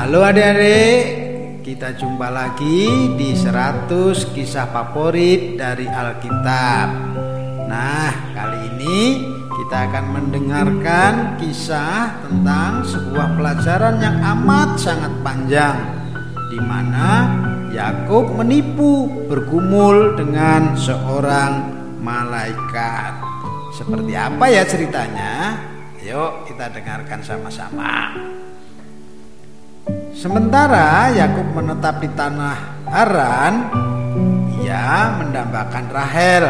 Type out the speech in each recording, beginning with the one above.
Halo adik-adik, kita jumpa lagi di 100 kisah favorit dari Alkitab. Nah, kali ini kita akan mendengarkan kisah tentang sebuah pelajaran yang amat sangat panjang di mana Yakub menipu bergumul dengan seorang malaikat. Seperti apa ya ceritanya? Yuk kita dengarkan sama-sama. Sementara Yakub menetap di tanah Haran, ia mendambakan Rahel,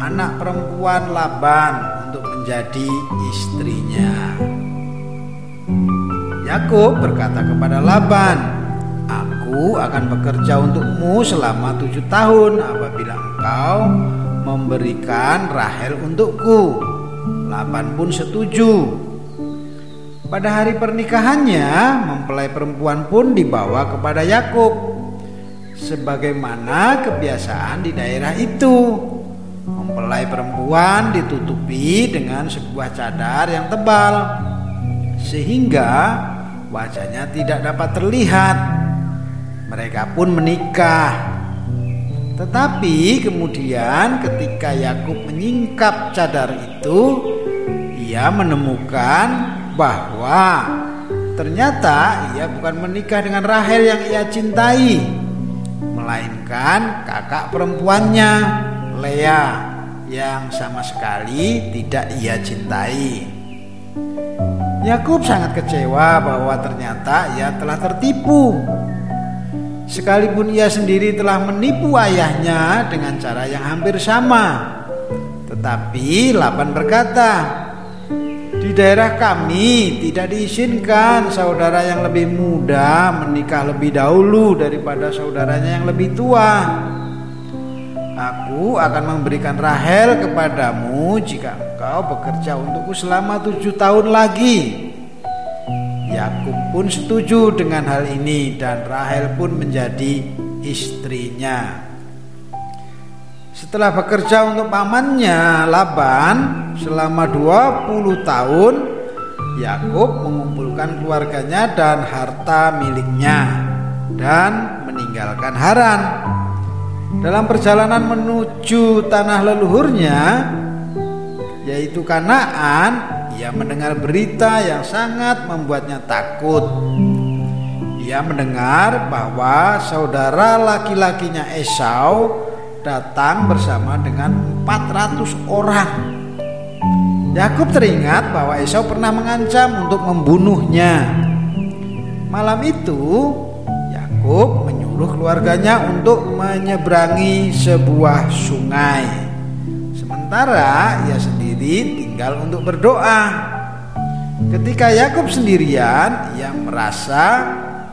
anak perempuan Laban untuk menjadi istrinya. Yakub berkata kepada Laban, "Aku akan bekerja untukmu selama tujuh tahun apabila engkau memberikan Rahel untukku." Laban pun setuju. Pada hari pernikahannya, mempelai perempuan pun dibawa kepada Yakub, sebagaimana kebiasaan di daerah itu. Mempelai perempuan ditutupi dengan sebuah cadar yang tebal, sehingga wajahnya tidak dapat terlihat. Mereka pun menikah. Tetapi kemudian, ketika Yakub menyingkap cadar itu, ia menemukan bahwa ternyata ia bukan menikah dengan Rahel yang ia cintai, melainkan kakak perempuannya Lea yang sama sekali tidak ia cintai. Yakub sangat kecewa bahwa ternyata ia telah tertipu. Sekalipun ia sendiri telah menipu ayahnya dengan cara yang hampir sama. Tetapi Laban berkata, di daerah kami tidak diizinkan saudara yang lebih muda menikah lebih dahulu daripada saudaranya yang lebih tua. Aku akan memberikan Rahel kepadamu jika engkau bekerja untukku selama tujuh tahun lagi. Yakub pun setuju dengan hal ini dan Rahel pun menjadi istrinya. Setelah bekerja untuk pamannya Laban selama 20 tahun, Yakub mengumpulkan keluarganya dan harta miliknya dan meninggalkan Haran. Dalam perjalanan menuju tanah leluhurnya yaitu Kanaan, ia mendengar berita yang sangat membuatnya takut. Ia mendengar bahwa saudara laki-lakinya Esau datang bersama dengan 400 orang. Yakub teringat bahwa Esau pernah mengancam untuk membunuhnya. Malam itu, Yakub menyuruh keluarganya untuk menyeberangi sebuah sungai. Sementara ia sendiri tinggal untuk berdoa. Ketika Yakub sendirian, ia merasa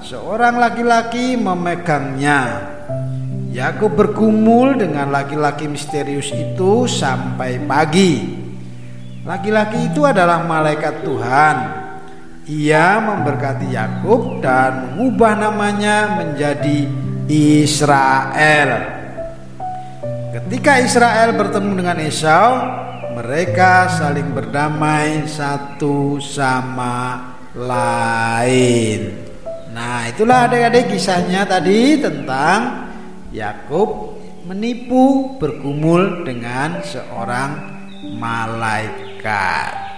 seorang laki-laki memegangnya Yakub bergumul dengan laki-laki misterius itu sampai pagi. Laki-laki itu adalah malaikat Tuhan. Ia memberkati Yakub dan mengubah namanya menjadi Israel. Ketika Israel bertemu dengan Esau, mereka saling berdamai satu sama lain. Nah, itulah adik-adik kisahnya tadi tentang Yakub menipu bergumul dengan seorang malaikat.